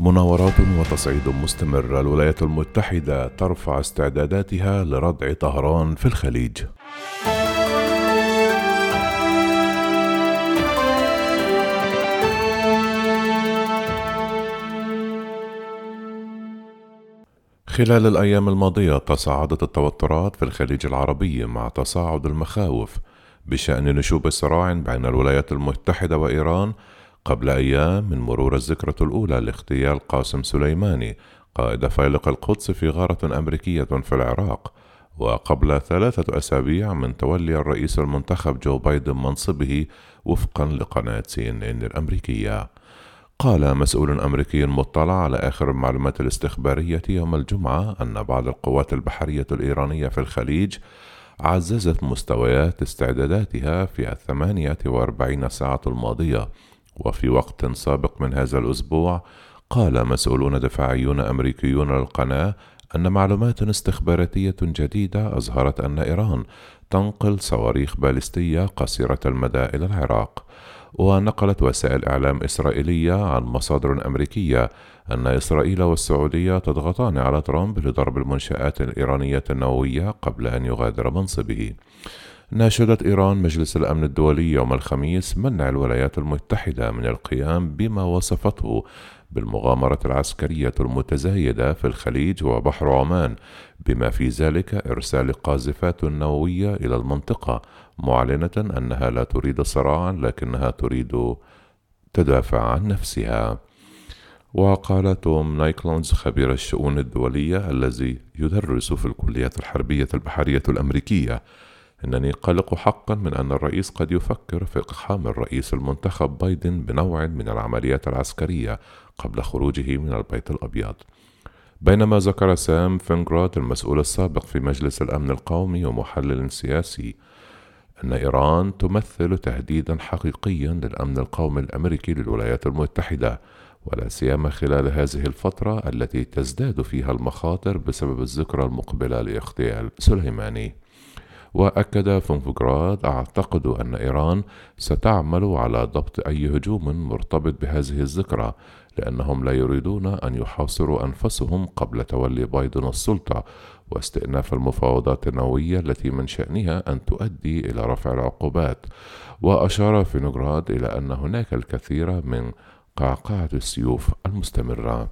مناورات وتصعيد مستمر. الولايات المتحدة ترفع استعداداتها لردع طهران في الخليج. خلال الأيام الماضية تصاعدت التوترات في الخليج العربي مع تصاعد المخاوف بشأن نشوب صراع بين الولايات المتحدة وإيران قبل أيام من مرور الذكرى الأولى لاغتيال قاسم سليماني قائد فيلق القدس في غارة أمريكية في العراق. وقبل ثلاثة أسابيع من تولي الرئيس المنتخب جو بايدن منصبه وفقا لقناة سي إن إن الأمريكية. قال مسؤول أمريكي مطلع على آخر المعلومات الاستخبارية يوم الجمعة أن بعض القوات البحرية الإيرانية في الخليج عززت مستويات استعداداتها في الثمانية وأربعين ساعة الماضية. وفي وقت سابق من هذا الأسبوع قال مسؤولون دفاعيون أمريكيون للقناة أن معلومات استخباراتية جديدة أظهرت أن إيران تنقل صواريخ باليستية قصيرة المدى إلى العراق ونقلت وسائل إعلام إسرائيلية عن مصادر أمريكية أن إسرائيل والسعودية تضغطان على ترامب لضرب المنشآت الإيرانية النووية قبل أن يغادر منصبه. ناشدت إيران مجلس الأمن الدولي يوم الخميس منع الولايات المتحدة من القيام بما وصفته بالمغامرة العسكرية المتزايدة في الخليج وبحر عمان بما في ذلك إرسال قاذفات نووية إلى المنطقة معلنة أنها لا تريد صراعا لكنها تريد تدافع عن نفسها. وقال توم نايكلونز خبير الشؤون الدولية الذي يدرس في الكليات الحربية البحرية الأمريكية إنني قلق حقا من أن الرئيس قد يفكر في إقحام الرئيس المنتخب بايدن بنوع من العمليات العسكرية قبل خروجه من البيت الأبيض. بينما ذكر سام فينغراد المسؤول السابق في مجلس الأمن القومي ومحلل سياسي أن إيران تمثل تهديدا حقيقيا للأمن القومي الأمريكي للولايات المتحدة ولا سيما خلال هذه الفترة التي تزداد فيها المخاطر بسبب الذكرى المقبلة لإغتيال سليماني. وأكد فينوغراد أعتقد أن إيران ستعمل على ضبط أي هجوم مرتبط بهذه الذكرى لأنهم لا يريدون أن يحاصروا أنفسهم قبل تولي بايدن السلطة واستئناف المفاوضات النووية التي من شأنها أن تؤدي إلى رفع العقوبات. وأشار فينوغراد إلى أن هناك الكثير من قعقعة السيوف المستمرة.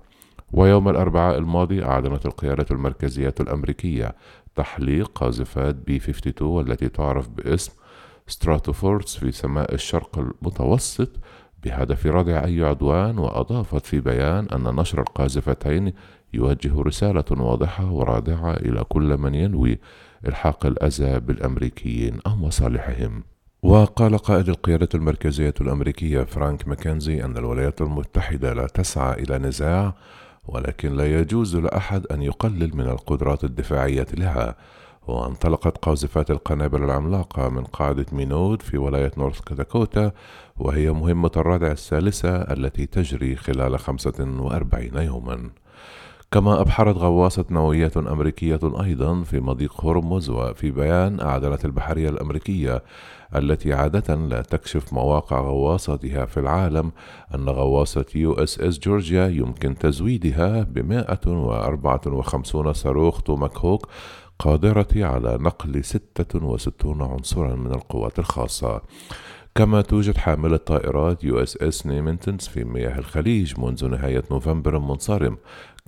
ويوم الأربعاء الماضي أعلنت القيادة المركزية الأمريكية تحليق قاذفات بي 52 والتي تعرف باسم ستراتوفورتس في سماء الشرق المتوسط بهدف ردع أي عدوان وأضافت في بيان أن نشر القاذفتين يوجه رسالة واضحة ورادعة إلى كل من ينوي إلحاق الأذى بالأمريكيين أو مصالحهم. وقال قائد القيادة المركزية الأمريكية فرانك ماكنزي أن الولايات المتحدة لا تسعى إلى نزاع ولكن لا يجوز لأحد أن يقلل من القدرات الدفاعية لها. وانطلقت قاذفات القنابل العملاقة من قاعدة مينوت في ولاية نورث داكوتا وهي مهمة الردع الثالثة التي تجري خلال 45 يوما. كما أبحرت غواصة نووية أمريكية أيضا في مضيق هرمز وفي بيان أعلنت البحرية الأمريكية التي عادة لا تكشف مواقع غواصاتها في العالم أن غواصة يو إس إس جورجيا يمكن تزويدها ب 154 صاروخ توماهوك قادرة على نقل 66 عنصرا من القوات الخاصة. كما توجد حاملة طائرات يو إس إس نيميتز في مياه الخليج منذ نهاية نوفمبر المنصرم.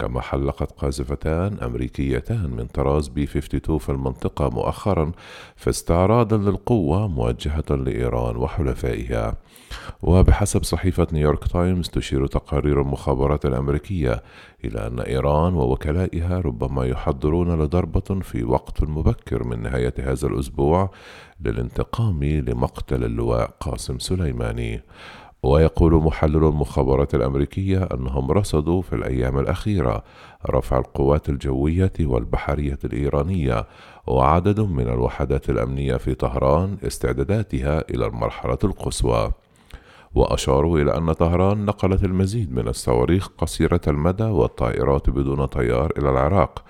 كما حلقت قاذفتان أمريكيتان من طراز بي 52 في المنطقة مؤخرا في استعراض للقوة موجهة لإيران وحلفائها. وبحسب صحيفة نيويورك تايمز تشير تقارير المخابرات الأمريكية إلى أن إيران ووكلائها ربما يحضرون لضربة في وقت مبكر من نهاية هذا الأسبوع للانتقام لمقتل اللواء قاسم سليماني. ويقول محلل المخابرات الأمريكية أنهم رصدوا في الأيام الأخيرة رفع القوات الجوية والبحرية الإيرانية وعدد من الوحدات الأمنية في طهران استعداداتها إلى المرحلة القصوى. وأشاروا إلى أن طهران نقلت المزيد من الصواريخ قصيرة المدى والطائرات بدون طيار إلى العراق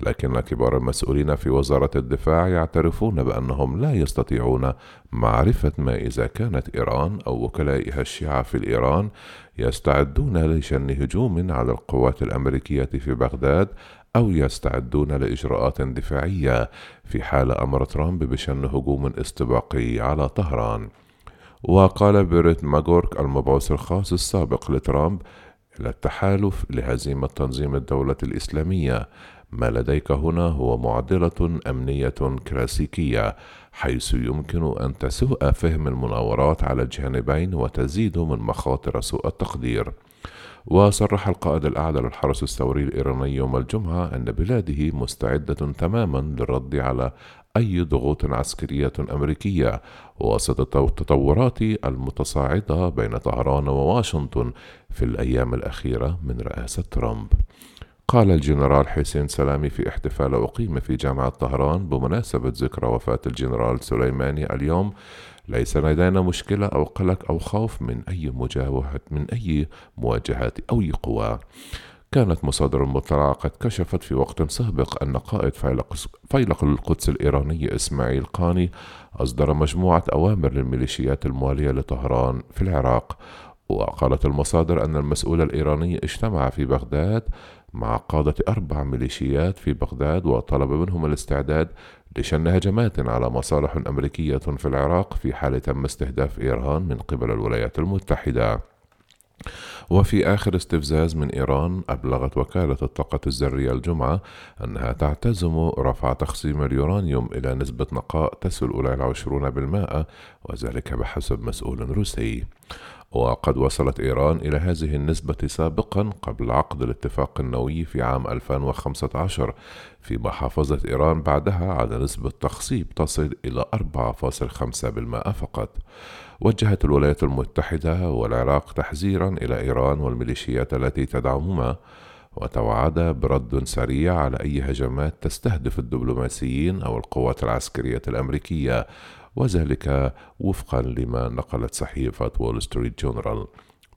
لكن كبار المسؤولين في وزارة الدفاع يعترفون بأنهم لا يستطيعون معرفة ما إذا كانت إيران أو وكلائها الشيعة في إيران يستعدون لشن هجوم على القوات الأمريكية في بغداد أو يستعدون لإجراءات دفاعية في حال أمر ترامب بشن هجوم استباقي على طهران. وقال بيريت ماغورك المبعوث الخاص السابق لترامب إلى التحالف لهزيمة تنظيم الدولة الإسلامية. ما لديك هنا هو معضلة أمنية كلاسيكية حيث يمكن أن تسوء فهم المناورات على الجانبين وتزيد من مخاطر سوء التقدير. وصرح القائد الأعلى للحرس الثوري الإيراني يوم الجمعة أن بلاده مستعدة تماما للرد على أي ضغوط عسكرية أمريكية وسط التطورات المتصاعدة بين طهران وواشنطن في الأيام الأخيرة من رئاسة ترامب. قال الجنرال حسين سلامي في احتفال أقيم في جامعة طهران بمناسبة ذكرى وفاة الجنرال سليماني اليوم ليس لدينا مشكلة أو قلق أو خوف من أي مجاوهة من أي مواجهات أو قوى كانت مصادر المطلعة قد كشفت في وقت سابق أن قائد فيلق القدس الإيراني إسماعيل قاني أصدر مجموعة أوامر للميليشيات الموالية لطهران في العراق وقالت المصادر أن المسؤول الإيراني اجتمع في بغداد مع قادة أربع ميليشيات في بغداد وطلب منهم الاستعداد لشن هجمات على مصالح أمريكية في العراق في حال تم استهداف إيران من قبل الولايات المتحدة. وفي آخر استفزاز من إيران أبلغت وكالة الطاقة الذرية الجمعة أنها تعتزم رفع تخصيم اليورانيوم إلى نسبة نقاء تصل إلى العشرون بالمائة وذلك بحسب مسؤول روسي. وقد وصلت إيران إلى هذه النسبة سابقا قبل عقد الاتفاق النووي في عام 2015 فيما حافظت إيران بعدها على نسبة تخصيب تصل إلى 4.5% فقط. وجهت الولايات المتحدة والعراق تحذيرا إلى إيران والميليشيات التي تدعمهما وتوعد برد سريع على أي هجمات تستهدف الدبلوماسيين أو القوات العسكرية الأمريكية. وذلك وفقا لما نقلت صحيفة وول ستريت جورنال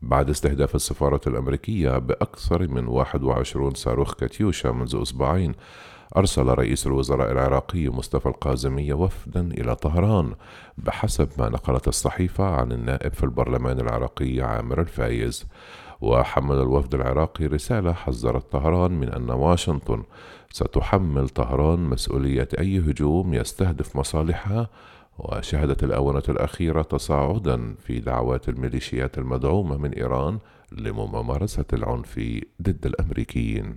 بعد استهداف السفارة الأمريكية بأكثر من 21 صاروخ كاتيوشا منذ أسبوعين أرسل رئيس الوزراء العراقي مصطفى الكاظمي وفدا إلى طهران بحسب ما نقلت الصحيفة عن النائب في البرلمان العراقي عامر الفايز. وحمل الوفد العراقي رسالة حذرت طهران من أن واشنطن ستحمل طهران مسؤولية أي هجوم يستهدف مصالحها وشهدت الآونة الأخيرة تصاعدا في دعوات الميليشيات المدعومة من إيران لممارسة العنف ضد الأمريكيين.